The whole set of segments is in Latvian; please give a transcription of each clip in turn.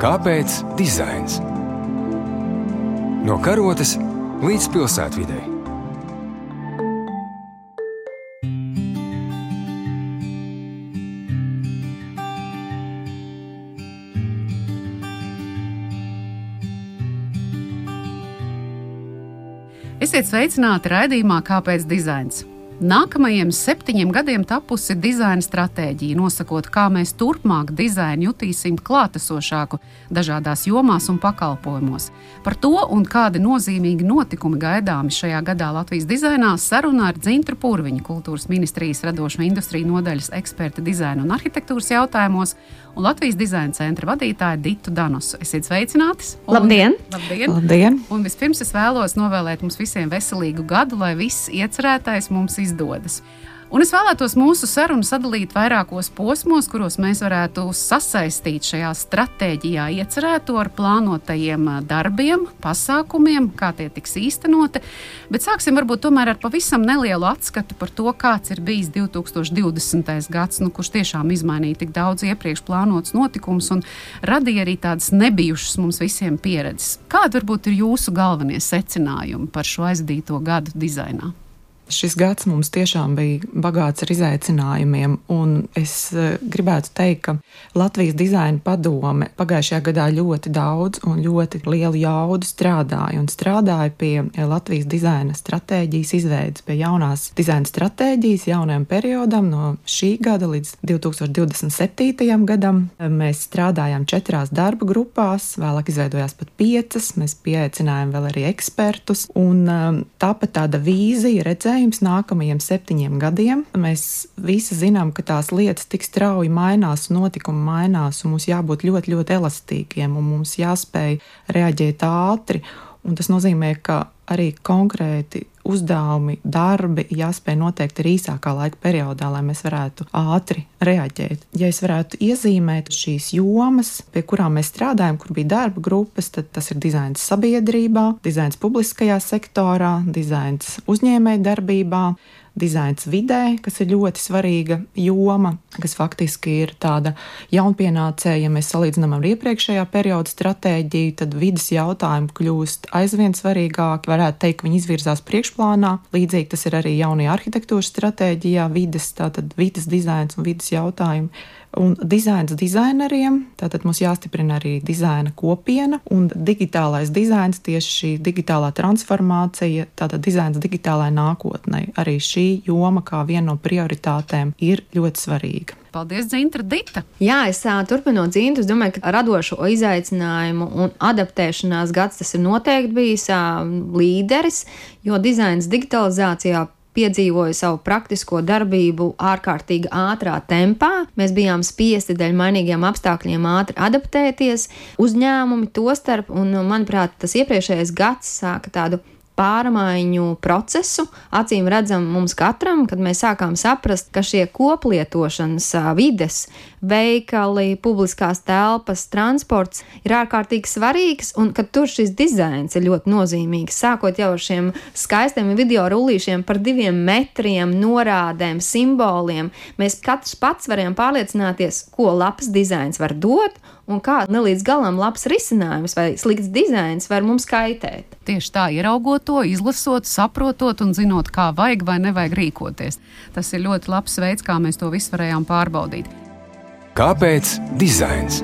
Kāpēc dizains? No karotes līdz pilsētvidai. Esiet sveicināti raidījumā Kāpēc dizains? Nākamajiem septiņiem gadiem tapusi dizaina stratēģija, nosakot, kā mēs turpmāk dizainu jutīsim klātesošāku dažādās jomās un pakalpojumos. Par to un kādi nozīmīgi notikumi gaidāmi šajā gadā Latvijas dizainā sarunā ar Dzintru Pūraņu, kultūras ministrijas radošo industriju nodaļas eksperta dizaina un arhitektūras jautājumos un Latvijas dizaina centra vadītāju Ditu Danusu. Esiet sveicināti! Labdien! Labdien! Labdien. Un vispirms es vēlos novēlēt mums visiem veselīgu gadu, lai viss iecerētais mums izdodas izdodas. Un es vēlētos mūsu sarunu sadalīt vairākos posmos, kuros mēs varētu sasaistīt šajā stratēģijā iecerēto ar plānotajiem darbiem, pasākumiem, kā tie tiks īstenoti. Bet sāksim varbūt tomēr ar pavisam nelielu atskatu par to, kāds ir bijis 2020. gads, nu, kurš tiešām izmainīja tik daudz iepriekš plānotus notikumus un radīja arī tādas nebijušas mums visiem pieredzes. Kādi varbūt ir jūsu galvenie secinājumi par šo aizdīto gadu dizainā? Šis gads mums tiešām bija bagāts ar izaicinājumiem, un es e, gribētu teikt, ka Latvijas dizaina padome pagājušajā gadā ļoti daudz un ļoti lielu jaudu strādāja un strādāja pie Latvijas dizaina stratēģijas izveidas, pie jaunās dizaina stratēģijas jaunajam periodam no šī gada līdz 2027. gadam. Mēs strādājām četrās darba grupās, vēlāk izveidojās pat piecas, mēs pieaicinājām vēl arī ekspertus, un e, tāpat tāda vīzija redzēja, redzējums nākamajiem septiņiem gadiem. Mēs visi zinām, ka tās lietas tik strauji mainās, notikumi mainās, un mums jābūt ļoti, ļoti elastīgiem, un mums jāspēj reaģēt ātri. Un tas nozīmē, ka arī konkrēti uzdevumi, darbi jāspēj noteikt arī īsākā laika periodā, lai mēs varētu ātri reaģēt. Ja es varētu iezīmēt šīs jomas, pie kurām mēs strādājam, kur bija darba grupas, tad tas ir dizains sabiedrībā, dizains publiskajā sektorā, dizains uzņēmējdarbībā dizains vidē, kas ir ļoti svarīga joma, kas faktiski ir tāda jaunpienācēja. Ja mēs salīdzinām ar iepriekšējā perioda stratēģiju, tad vidas jautājumi kļūst aizvien svarīgāki. Varētu teikt, viņi izvirzās priekšplānā. Līdzīgi tas ir arī jaunajā arhitektūras stratēģijā, vidas, tātad vidas dizains un vidas jautājumi un dizains dizaineriem. Tātad mums jāstiprina arī dizaina kopiena un digitālais dizains, tieši šī digitālā transformācija, tātad dizains digitālai nākotnē. Arī šī joma kā viena no prioritātēm ir ļoti svarīga. Paldies, Zintra Dita! Jā, es turpinot Zintu, es domāju, ka radošo izaicinājumu un adaptēšanās gads tas ir noteikti bijis līderis, jo dizains digitalizācijā piedzīvoja savu praktisko darbību ārkārtīgi ātrā tempā. Mēs bijām spiesti dēļ mainīgiem apstākļiem ātri adaptēties, uzņēmumi to starp, un, manuprāt, tas iepriekšējais gads sāka tādu pārmaiņu procesu. Acīm redzam, mums katram, kad mēs sākām saprast, ka šie koplietošanas vides, veikali, publiskās telpas, transports ir ārkārtīgi svarīgs un ka tur šis dizains ir ļoti nozīmīgs. Sākot jau ar šiem skaistiem video rullīšiem par diviem metriem, norādēm, simboliem, mēs katrs pats varam pārliecināties, ko labs dizains var dot un kā ne līdz galam labs risinājums vai slikts dizains var mums kaitēt. Tieši tā, ieraugot to, izlasot, saprotot un zinot, kā vajag vai nevajag rīkoties. Tas ir ļoti labs veids, kā mēs to visu varējām pārbaudīt. Kāpēc dizains?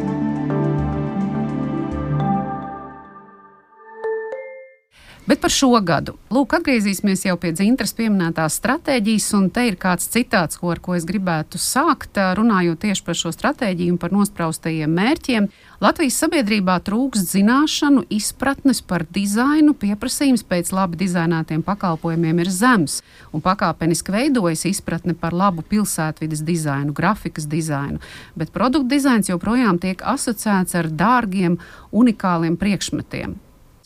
Bet par šo gadu. Lūk, atgriezīsimies jau pie dzintras pieminētās stratēģijas, un te ir kāds citāts, ko, ar ko es gribētu sākt, runājot tieši par šo stratēģiju un par nospraustajiem mērķiem. Latvijas sabiedrībā trūkst zināšanu, izpratnes par dizainu, pieprasījums pēc labi dizainētiem pakalpojumiem ir zems, un pakāpeniski veidojas izpratne par labu pilsētvidas dizainu, grafikas dizainu, bet produktu dizains joprojām tiek asociēts ar dārgiem, unikāliem priekšmetiem.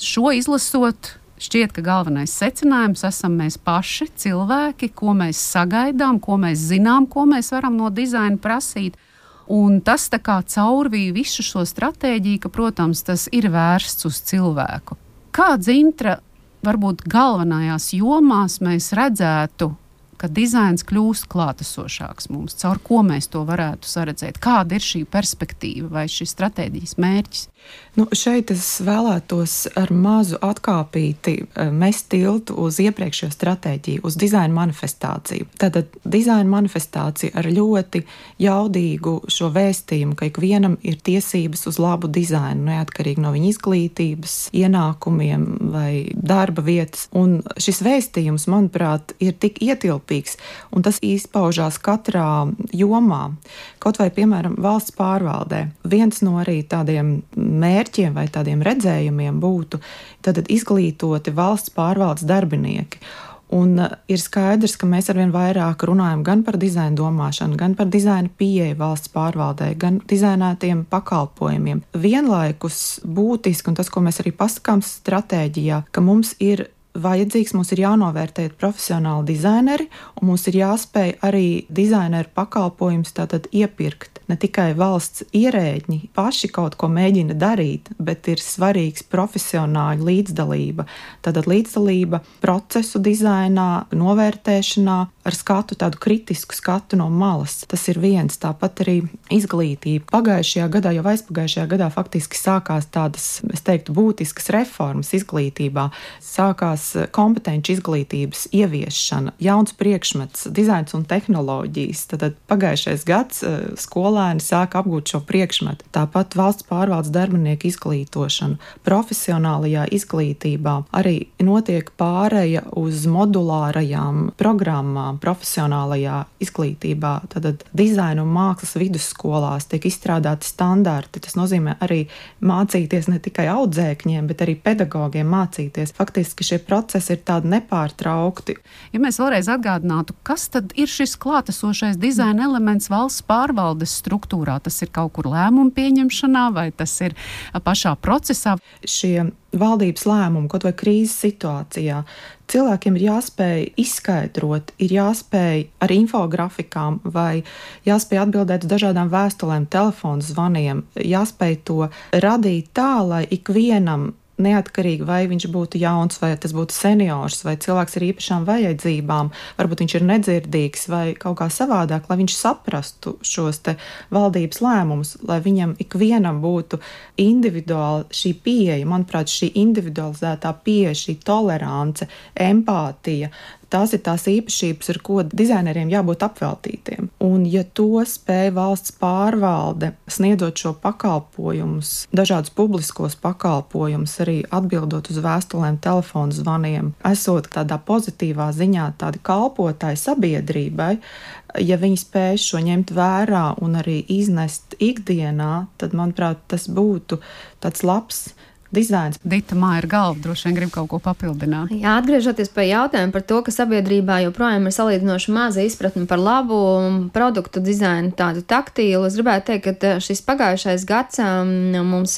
Šo izlasot, Šķiet, ka galvenais secinājums esam mēs paši, cilvēki, ko mēs sagaidām, ko mēs zinām, ko mēs varam no dizaina prasīt. Un tas tā kā caurvīja visu šo stratēģiju, ka, protams, tas ir vērsts uz cilvēku. Kā dzintra, varbūt galvenajās jomās mēs redzētu, ka dizains kļūst klātesošāks mums, caur ko mēs to varētu saredzēt, kāda ir šī perspektīva vai šis stratēģijas mērķis. Nu, šeit es vēlētos ar mazu atkāpīti eh, mest tiltu uz iepriekšējo stratēģiju, uz dizaina manifestāciju. Tātad dizaina manifestācija ar ļoti jaudīgu šo vēstījumu, ka ikvienam ir tiesības uz labu dizainu, neatkarīgi no viņa izglītības, ienākumiem vai darba vietas. Un šis vēstījums, manuprāt, ir tik ietilpīgs, un tas izpaužās katrā jomā, kaut vai, piemēram, valsts pārvaldē. Viens no arī tādiem mērķiem, vai tādiem redzējumiem būtu izglītoti valsts pārvaldes darbinieki. Un uh, ir skaidrs, ka mēs arvien vairāk runājam gan par dizaina domāšanu, gan par dizaina pieeju valsts pārvaldē, gan dizainētiem pakalpojumiem. Vienlaikus būtiski, un tas, ko mēs arī pasakām stratēģijā, ka mums ir vajadzīgs, mums ir jānovērtē profesionāli dizaineri, un mums ir jāspēj arī dizaineru pakalpojumus iepirkt. Ne tikai valsts ierēģi paši kaut ko mēģina darīt, bet ir svarīgs profesionāļu līdzdalība. Tātad līdzdalība procesu dizainā, novērtēšanā, ar skatu, tādu kritisku skatu no malas. Tas ir viens, tāpat arī izglītība. Pagājušajā gadā, jau aizpagājušajā gadā, faktiski sākās tādas, es teiktu, būtiskas reformas izglītībā. Sākās kompetenci izglītības ieviešana, jauns priekšmets, dizains un tehnoloģijas. Tad pagājušais gads eh, skolēni sāka apgūt šo priekšmetu. Tāpat valsts pārvaldes darbinieku izglītošana, profesionālajā izglītībā arī notiek pāreja uz modulārajām programmām profesionālajā izglītībā, tad dizaina un mākslas vidusskolās tiek izstrādāti standarti. Tas nozīmē arī mācīties ne tikai audzēkņiem, bet arī pedagogiem mācīties. Faktiski šie procesi ir tādi nepārtraukti. Ja mēs vēlreiz atgādinātu, kas tad ir šis klātesošais dizaina elements valsts pārvaldes struktūrā, tas ir kaut kur lēmumu pieņemšanā vai tas ir pašā procesā? Šie valdības lēmumu, kaut vai krīzes situācijā, cilvēkiem ir jāspēj izskaidrot, ir jāspēj ar infografikām vai jāspēj atbildēt uz dažādām vēstulēm, telefonu zvaniem, jāspēj to radīt tā, lai ikvienam neatkarīgi vai viņš būtu jauns, vai tas būtu seniors, vai cilvēks ar īpašām vajadzībām, varbūt viņš ir nedzirdīgs vai kaut kā savādāk, lai viņš saprastu šos valdības lēmumus, lai viņam ikvienam būtu individuāli šī pieeja, manuprāt, šī individualizētā pieeja, šī tolerance, empātija, tās ir tās īpašības, ar ko dizaineriem jābūt apveltītiem. Un, ja to spēj valsts pārvalde, sniedzot šo pakalpojumus, dažādus publiskos pakalpojumus, arī atbildot uz vēstulēm, telefonu zvaniem, esot tādā pozitīvā ziņā tādi kalpotāji sabiedrībai, ja viņi spēj šo ņemt vērā un arī iznest ikdienā, tad, manuprāt, tas būtu tāds labs dizains. Dita Māja ir galva, droši vien grib kaut ko papildināt. Jā, atgriežoties pie jautājuma par to, ka sabiedrībā joprojām ir salīdzinoši maza izpratne par labu produktu dizainu, tādu taktīlu, es gribētu teikt, ka šis pagājušais gads mums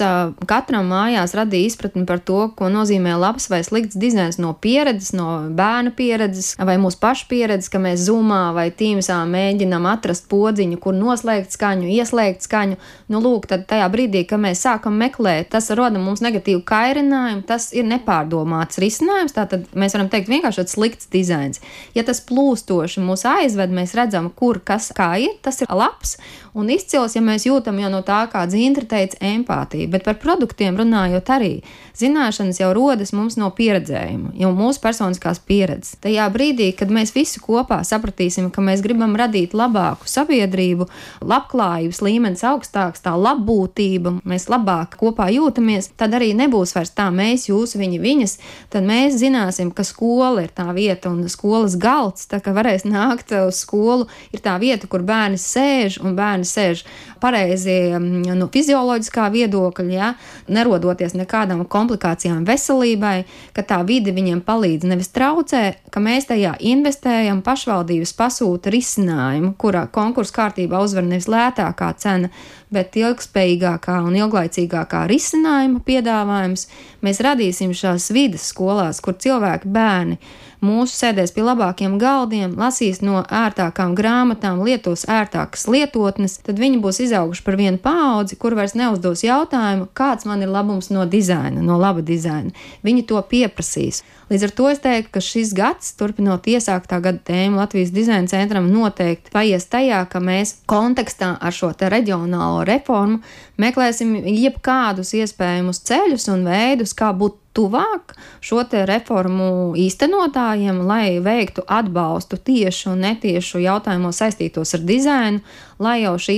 katram mājās radīja izpratni par to, ko nozīmē labs vai slikts dizains no pieredzes, no bērna pieredzes vai mūsu pašu pieredzes, ka mēs zumā vai tīmsā mēģinam atrast podziņu, kur noslēgt skaņu, ieslēgt skaņu. Nu, lūk, tad tajā brīdī, kad mēs sākam meklēt, tas roda mums negatīvu negatīvu kairinājumu, tas ir nepārdomāts risinājums. Tātad mēs varam teikt, vienkārši tāds slikts dizains. Ja tas plūstoši mūs aizved, mēs redzam, kur kas kā ir, tas ir labs un izcils, ja mēs jūtam jau no tā, kā Zīntra teica, empātiju. Bet par produktiem runājot arī, zināšanas jau rodas mums no pieredzējuma, jau mūsu personiskās pieredzes. Tajā brīdī, kad mēs visi kopā sapratīsim, ka mēs gribam radīt labāku sabiedrību, labklājības līmenis augstāks, tā labbūtība, mēs labāk kopā jūtamies, tad arī nebūs vairs tā mēs, jūs, viņi, viņas. Tad mēs zināsim, ka skola ir tā vieta un skolas galds, tā kā varēs nākt uz skolu, ir tā vieta, kur bērni sēž un bērni sēž pareizi mm, no fizioloģiskā viedokļa, ja, nerodoties nekādām komplikācijām veselībai, ka tā vide viņiem palīdz nevis traucē, ka mēs tajā investējam, pašvaldības pasūta risinājumu, kurā konkursu kārtībā uzvar nevis lētākā cena, bet ilgspējīgākā un ilglaicīgākā risinājuma piedāvājums. Mēs radīsim šās vidas skolās, kur cilvēki, bērni, mūsu sēdēs pie labākiem galdiem, lasīs no ērtākām grāmatām, lietos ērtākas lietotnes, tad viņi būs izauguši par vienu paudzi, kur vairs neuzdos jautājumu, kāds man ir labums no dizaina, no laba dizaina. Viņi to pieprasīs. Līdz ar to es teiktu, ka šis gads, turpinot iesāktā gada tēmu Latvijas dizaina centram, noteikti paies tajā, ka mēs kontekstā ar šo reģionālo reformu meklēsim jebkādus iespējamus ceļus un veidus, kā būt tuvāk šo reformu īstenotājiem, lai veiktu atbalstu tiešu un netiešu jautājumos saistītos ar dizainu, lai jau šie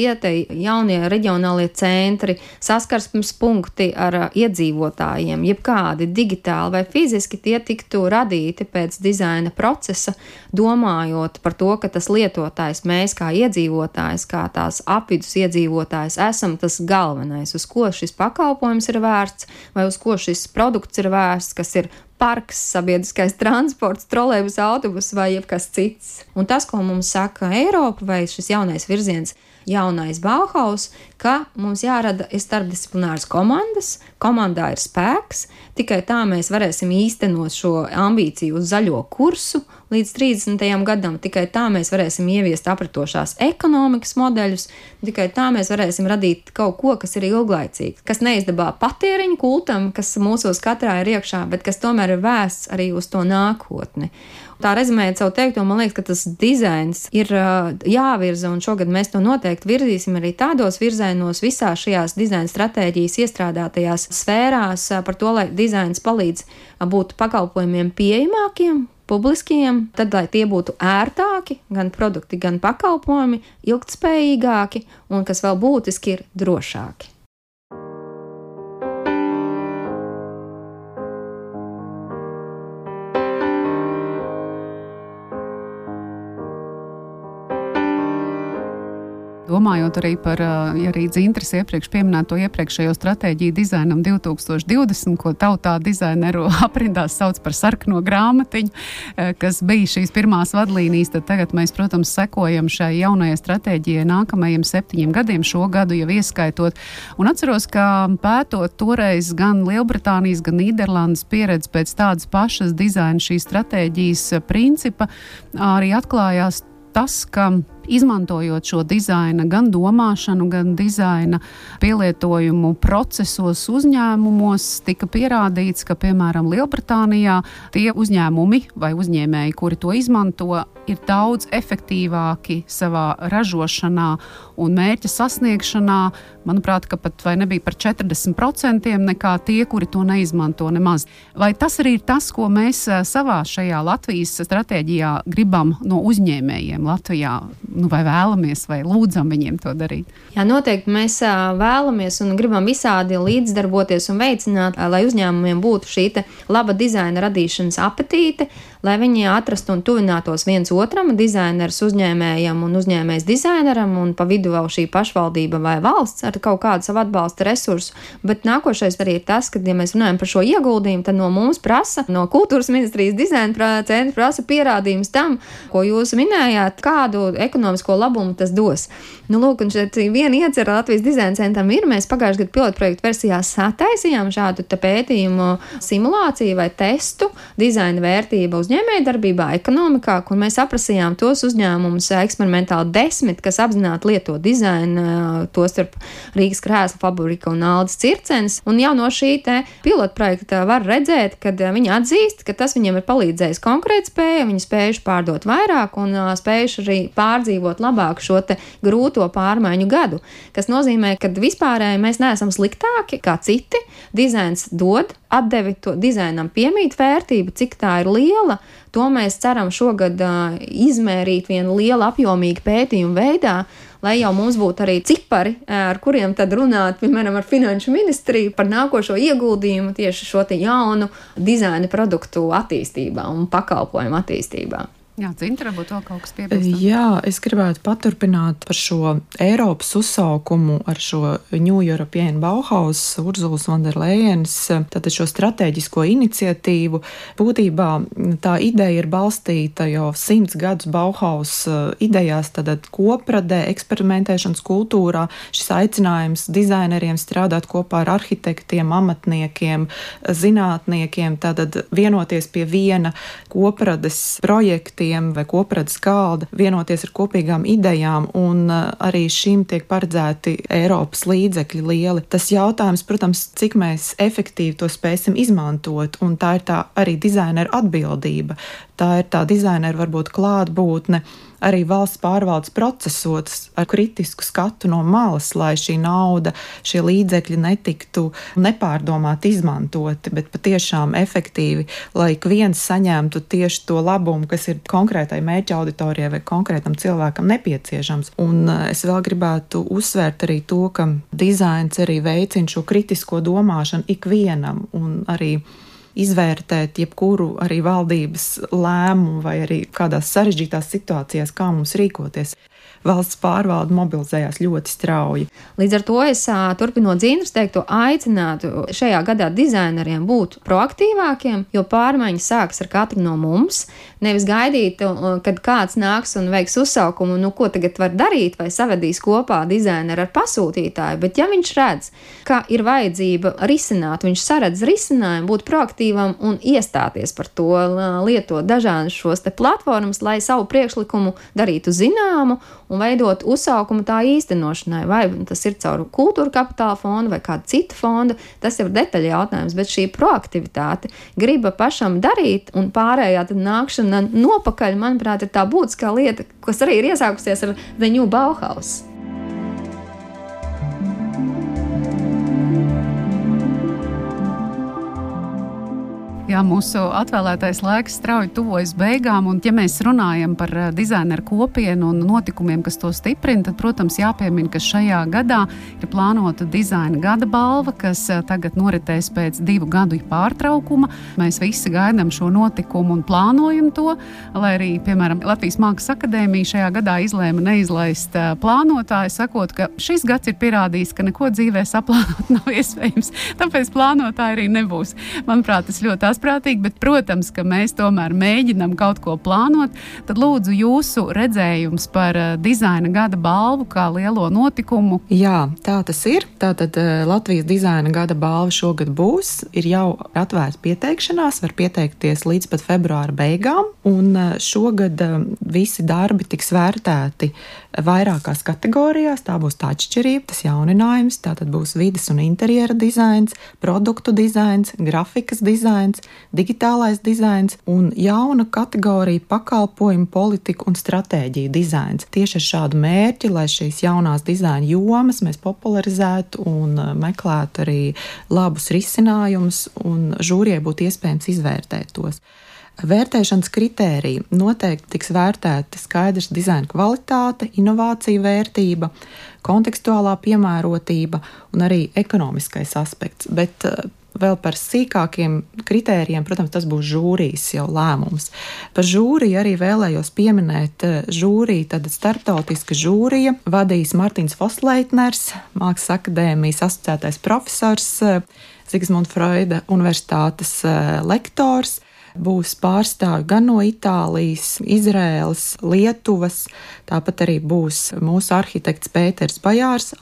jaunie reģionālie centri, saskarsmes punkti ar iedzīvotājiem, jebkādi digitāli vai fiziski, tie tiktu radīti pēc dizaina procesa, domājot par to, ka tas lietotājs, mēs kā iedzīvotājs, kā tās apvidus iedzīvotājs, esam tas galvenais, uz ko šis pakalpojums ir vērts vai uz ko šis produkts ir vērsts, kas ir parks, sabiedriskais transports, trolēļus, autobus vai jebkas cits. Un tas, ko mums saka Eiropa vai šis jaunais virziens, jaunais Bauhaus, ka mums jārada starpdisciplināras komandas, komandā ir spēks, tikai tā mēs varēsim īstenot šo ambīciju uz zaļo kursu līdz 30. gadam, tikai tā mēs varēsim ieviest apritošās ekonomikas modeļus, tikai tā mēs varēsim radīt kaut ko, kas ir ilglaicīgs, kas neizdabā patēriņu kultam, kas mūsos katrā ir iekšā, bet kas tomēr ir vērsts arī uz to nākotni. Tā rezumējot savu teikto, man liekas, ka tas dizains ir jāvirza, un šogad mēs to noteikti virzīsim arī tādos virzienos, visās šajās dizaina stratēģijas iestrādātajās sfērās, par to, lai dizains palīdz būt pakalpojumiem pieejamākiem, publiskiem, tad, lai tie būtu ērtāki, gan produkti, gan pakalpojumi, ilgtspējīgāki un, kas vēl būtiski, ir drošāki. Domājot arī par ja arī Dzintras iepriekš pieminēto iepriekšējo stratēģiju dizainam 2020, ko tautā dizaineru aprindās sauc par sarkano grāmatiņu, kas bija šīs pirmās vadlīnijas, tad tagad mēs, protams, sekojam šai jaunajai stratēģijai nākamajiem septiņiem gadiem, šo gadu jau ieskaitot. Un atceros, ka pētot toreiz gan Lielbritānijas, gan Nīderlandes pieredzi pēc tādas pašas dizaina šīs stratēģijas principa, arī atklājās tas, ka izmantojot šo dizaina gan domāšanu, gan dizaina pielietojumu procesos uzņēmumos, tika pierādīts, ka, piemēram, Lielbritānijā tie uzņēmumi vai uzņēmēji, kuri to izmanto, ir daudz efektīvāki savā ražošanā un mērķa sasniegšanā. Manuprāt, ka pat nebija par 40% nekā tie, kuri to neizmanto nemaz. Vai tas arī ir tas, ko mēs eh, savā šajā Latvijas stratēģijā gribam no uzņēmējiem Latvijā nu, vai vēlamies, vai lūdzam viņiem to darīt? Jā, noteikti mēs vēlamies un gribam visādi līdzdarboties un veicināt, lai uzņēmumiem būtu šī laba dizaina radīšanas apetīte, lai viņi atrastu un tuvinātos viens otram, dizainers uzņēmējam un uzņēmējs dizaineram, un pa vidu vēl šī pašvaldība vai valsts ar kaut kādu savu atbalsta resursu. Bet nākošais arī ir tas, ka, ja mēs runājam par šo ieguldījumu, tad no mums prasa, no kultūras ministrijas dizaina centra prasa pierādījums tam, ko jūs minējāt, kādu ekonomisko labumu tas dos. Nu, lūk, un šeit viena iecerē Latvijas dizaina centram ir, mēs pagājušajā gadā pilotprojektu versijā sataisījām šādu pētījumu simulāciju vai testu dizaina vērtība uzņēmējdarbībā, ekonomikā, kur mēs aprasījām tos uzņēmumus eksperimentāli desmit, kas apzināti lieto dizainu, tostarp Rīgas krēsla fabrika un Aldis Circens. Un jau no šī pilotprojekta var redzēt, ka viņi atzīst, ka tas viņiem ir palīdzējis konkurētspēja, viņi spējuši pārdot vairāk un spējuši arī pārdzīvot labāk šo grūto pārmaiņu gadu, kas nozīmē, ka vispārēji mēs neesam sliktāki kā citi. Dizains dod atdevi to dizainam piemīt vērtību, cik tā ir liela. To mēs ceram šogad uh, izmērīt vienu lielu apjomīgu pētījumu veidā, lai jau mums būtu arī cipari, ar kuriem tad runāt, piemēram, ar finanšu ministriju par nākošo ieguldījumu tieši šo jaunu dizaina produktu attīstībā un pakalpojumu attīstībā. Jā, Zintra, varbūt vēl kaut kas piebilstams. Jā, es gribētu paturpināt par šo Eiropas uzsaukumu ar šo New European Bauhaus, Urzulas Vanderlējens, tātad šo strateģisko iniciatīvu. Būtībā tā ideja ir balstīta jau simts gadus Bauhaus uh, idejās, tātad kopradē, eksperimentēšanas kultūrā, šis aicinājums dizaineriem strādāt kopā ar arhitektiem, amatniekiem, zinātniekiem, tātad vienoties pie viena koprades projekta projektiem vai kopradzes galda, vienoties ar kopīgām idejām, un arī šim tiek paredzēti Eiropas līdzekļi lieli. Tas jautājums, protams, cik mēs efektīvi to spēsim izmantot, un tā ir tā arī dizaineru atbildība. Tā ir tā dizaineru varbūt klātbūtne arī valsts pārvaldes procesos ar kritisku skatu no malas, lai šī nauda, šie līdzekļi netiktu nepārdomāti izmantoti, bet patiešām efektīvi, lai ik viens saņemtu tieši to labumu, kas ir konkrētai mērķa auditorijai vai konkrētam cilvēkam nepieciešams. Un eh, es vēl gribētu uzsvērt arī to, ka dizains arī veicina šo kritisko domāšanu ikvienam un arī izvērtēt jebkuru arī valdības lēmumu vai arī kādās sarežģītās situācijās, kā mums rīkoties valsts pārvalde mobilizējās ļoti strauji. Līdz ar to es turpinot dzīves teikto, aicinātu šajā gadā dizaineriem būt proaktīvākiem, jo pārmaiņas sākas ar katru no mums. Nevis gaidīt, kad kāds nāks un veiks uzsaukumu, nu, ko tagad var darīt, vai savedīs kopā dizaineru ar pasūtītāju, bet ja viņš redz, ka ir vajadzība risināt, viņš saredz risinājumu, būt proaktīvam un iestāties par to, lietot dažādas šos platformas, lai savu priekšlikumu darītu zināmu un veidot uzsaukumu tā īstenošanai. Vai tas ir caur kultūra kapitāla fondu vai kādu citu fondu, tas ir detaļa jautājums, bet šī proaktivitāte, griba pašam darīt un pārējā nākšana nopakaļ, manuprāt, ir tā būtiskā lieta, kas arī ir iesākusies ar The New Bauhaus. Jā, mūsu atvēlētais laiks strauji tuvojas beigām, un, ja mēs runājam par eh, dizaineru kopienu un notikumiem, kas to stiprina, tad, protams, jāpiemina, ka šajā gadā ir plānota dizaina gada balva, kas eh, tagad noritēs pēc divu gadu pārtraukuma. Mēs visi gaidām šo notikumu un plānojam to, lai arī, piemēram, Latvijas Mākslas akadēmija šajā gadā izlēma neizlaist eh, plānotāju, sakot, ka šis gads ir pierādījis, ka neko dzīvē saplānot nav iespējams, tāpēc plānotāji arī nebūs. Manuprāt, tas ļoti asprātīgi, bet, protams, ka mēs tomēr mēģinam kaut ko plānot. Tad lūdzu jūsu redzējums par uh, dizaina gada balvu kā lielo notikumu. Jā, tā tas ir. Tātad uh, Latvijas dizaina gada balva šogad būs. Ir jau atvērta pieteikšanās, var pieteikties līdz pat februāra beigām. Un uh, šogad visi darbi tiks vērtēti vairākās kategorijās. Tā būs tā atšķirība, tas jauninājums. Tātad būs vidas un interjera dizains, produktu dizains, grafikas dizains, digitālais dizains un jauna kategorija pakalpojumu politiku un stratēģiju dizains. Tieši ar šādu mērķi, lai šīs jaunās dizaina jomas mēs popularizētu un uh, meklētu arī labus risinājumus un žūrijai būtu iespējams izvērtēt tos. Vērtēšanas kritēriji noteikti tiks vērtēti skaidrs dizaina kvalitāte, inovācija vērtība, kontekstuālā piemērotība un arī ekonomiskais aspekts. Bet uh, vēl par sīkākiem kritērijiem, protams, tas būs žūrijas jau lēmums. Par žūriju arī vēlējos pieminēt eh, žūriju, tad starptautiska žūrija vadīs Martins Fosleitners, Mākslas akadēmijas asociētais profesors, eh, Freuda universitātes eh, lektors būs pārstāvi gan no Itālijas, Izraēlas, Lietuvas, tāpat arī būs mūsu arhitekts Pēters Bajārs,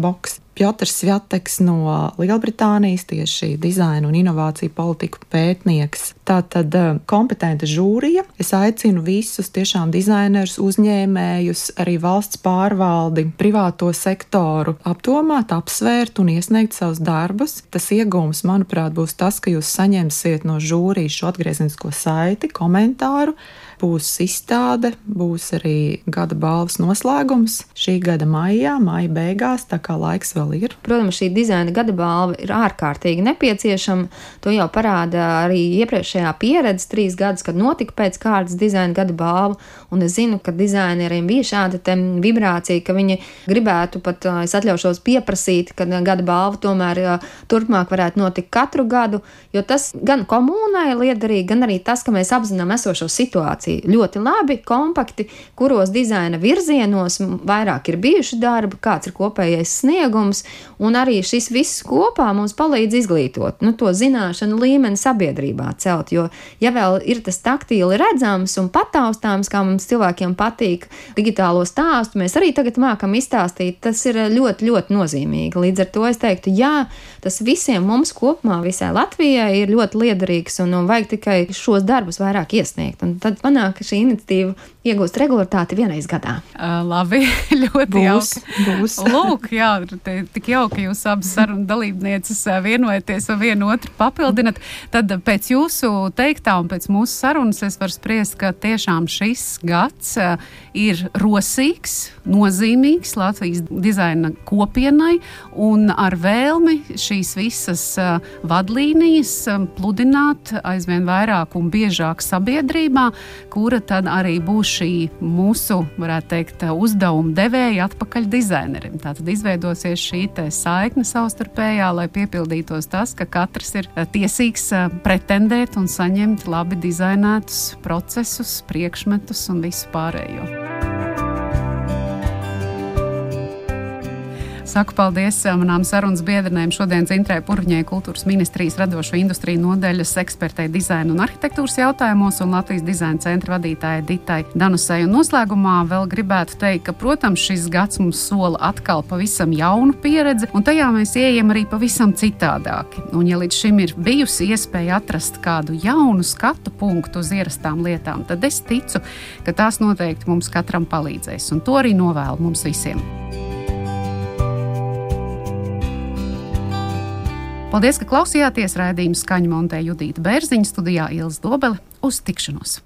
Box. Piotrs Svjateks no Lielbritānijas, tieši dizaina un inovāciju politiku pētnieks. Tā tad eh, kompetenta žūrija. Es aicinu visus tiešām dizainerus, uzņēmējus, arī valsts pārvaldi, privāto sektoru apdomāt, apsvērt un iesniegt savus darbus. Tas iegūms, manuprāt, būs tas, ka jūs saņemsiet no žūrijas šo atgriezenisko saiti, komentāru būs izstāde, būs arī gada balvas noslēgums šī gada maijā, maija beigās, tā kā laiks vēl ir. Protams, šī dizaina gada balva ir ārkārtīgi nepieciešama. To jau parāda arī iepriekšējā pieredze, trīs gadus, kad notika pēc kārtas dizaina gada balva. Un es zinu, ka dizaineriem bija šāda vibrācija, ka viņi gribētu pat, es atļaušos pieprasīt, ka gada balva tomēr turpmāk varētu notikt katru gadu, jo tas gan komunai liederīgi, gan arī tas, ka mēs apzinām esošo situāciju ļoti, ļoti labi, kompakti, kuros dizaina virzienos vairāk ir bijuši darbi, kāds ir kopējais sniegums, un arī šis viss kopā mums palīdz izglītot, nu, to zināšanu līmeni sabiedrībā celt, jo, ja vēl ir tas taktīli redzams un pataustāms, kā mums cilvēkiem patīk digitālo stāstu, mēs arī tagad mākam izstāstīt, tas ir ļoti, ļoti nozīmīgi. Līdz ar to es teiktu, jā, tas visiem mums kopumā, visai Latvijai ir ļoti liederīgs un, un vajag tikai šos darbus vairāk iesniegt. Un tad panāk, ka šī iniciatīva iegūst regularitāti vienreiz gadā. Uh, labi, ļoti Būs, jauki. būs. Lūk, jā, te, tik jauki jūs abas sarunu dalībnieces vienojaties un vienu otru papildinat. Tad pēc jūsu teiktā un pēc mūsu sarunas es varu spriest, ka tiešām šis gads ir rosīgs, nozīmīgs Latvijas dizaina kopienai un ar vēlmi šīs visas vadlīnijas pludināt aizvien vairāk un biežāk sabiedrībā, kura tad arī būs šī mūsu, varētu teikt, uzdevuma devēja atpakaļ dizainerim. Tātad izveidosies šī saikne savstarpējā, lai piepildītos tas, ka katrs ir eh, tiesīgs eh, pretendēt un saņemt labi dizainētus procesus, priekšmetus un visu pārējo. Saku paldies eh, manām sarunas biedrenēm šodien Zintrē Purvņai kultūras ministrijas radošo industriju nodeļas ekspertei dizaina un arhitektūras jautājumos un Latvijas dizaina centra vadītājai Ditai Danusai. Un noslēgumā vēl gribētu teikt, ka, protams, šis gads mums sola atkal pavisam jaunu pieredzi, un tajā mēs ieejam arī pavisam citādāki. Un, ja līdz šim ir bijusi iespēja atrast kādu jaunu skatu punktu uz ierastām lietām, tad es ticu, ka tās noteikti mums katram palīdzēs, un to arī novēlu mums visiem. Paldies, ka klausījāties raidījuma skaņu montē Judīta Bērziņa studijā Ielas Dobele uz tikšanos!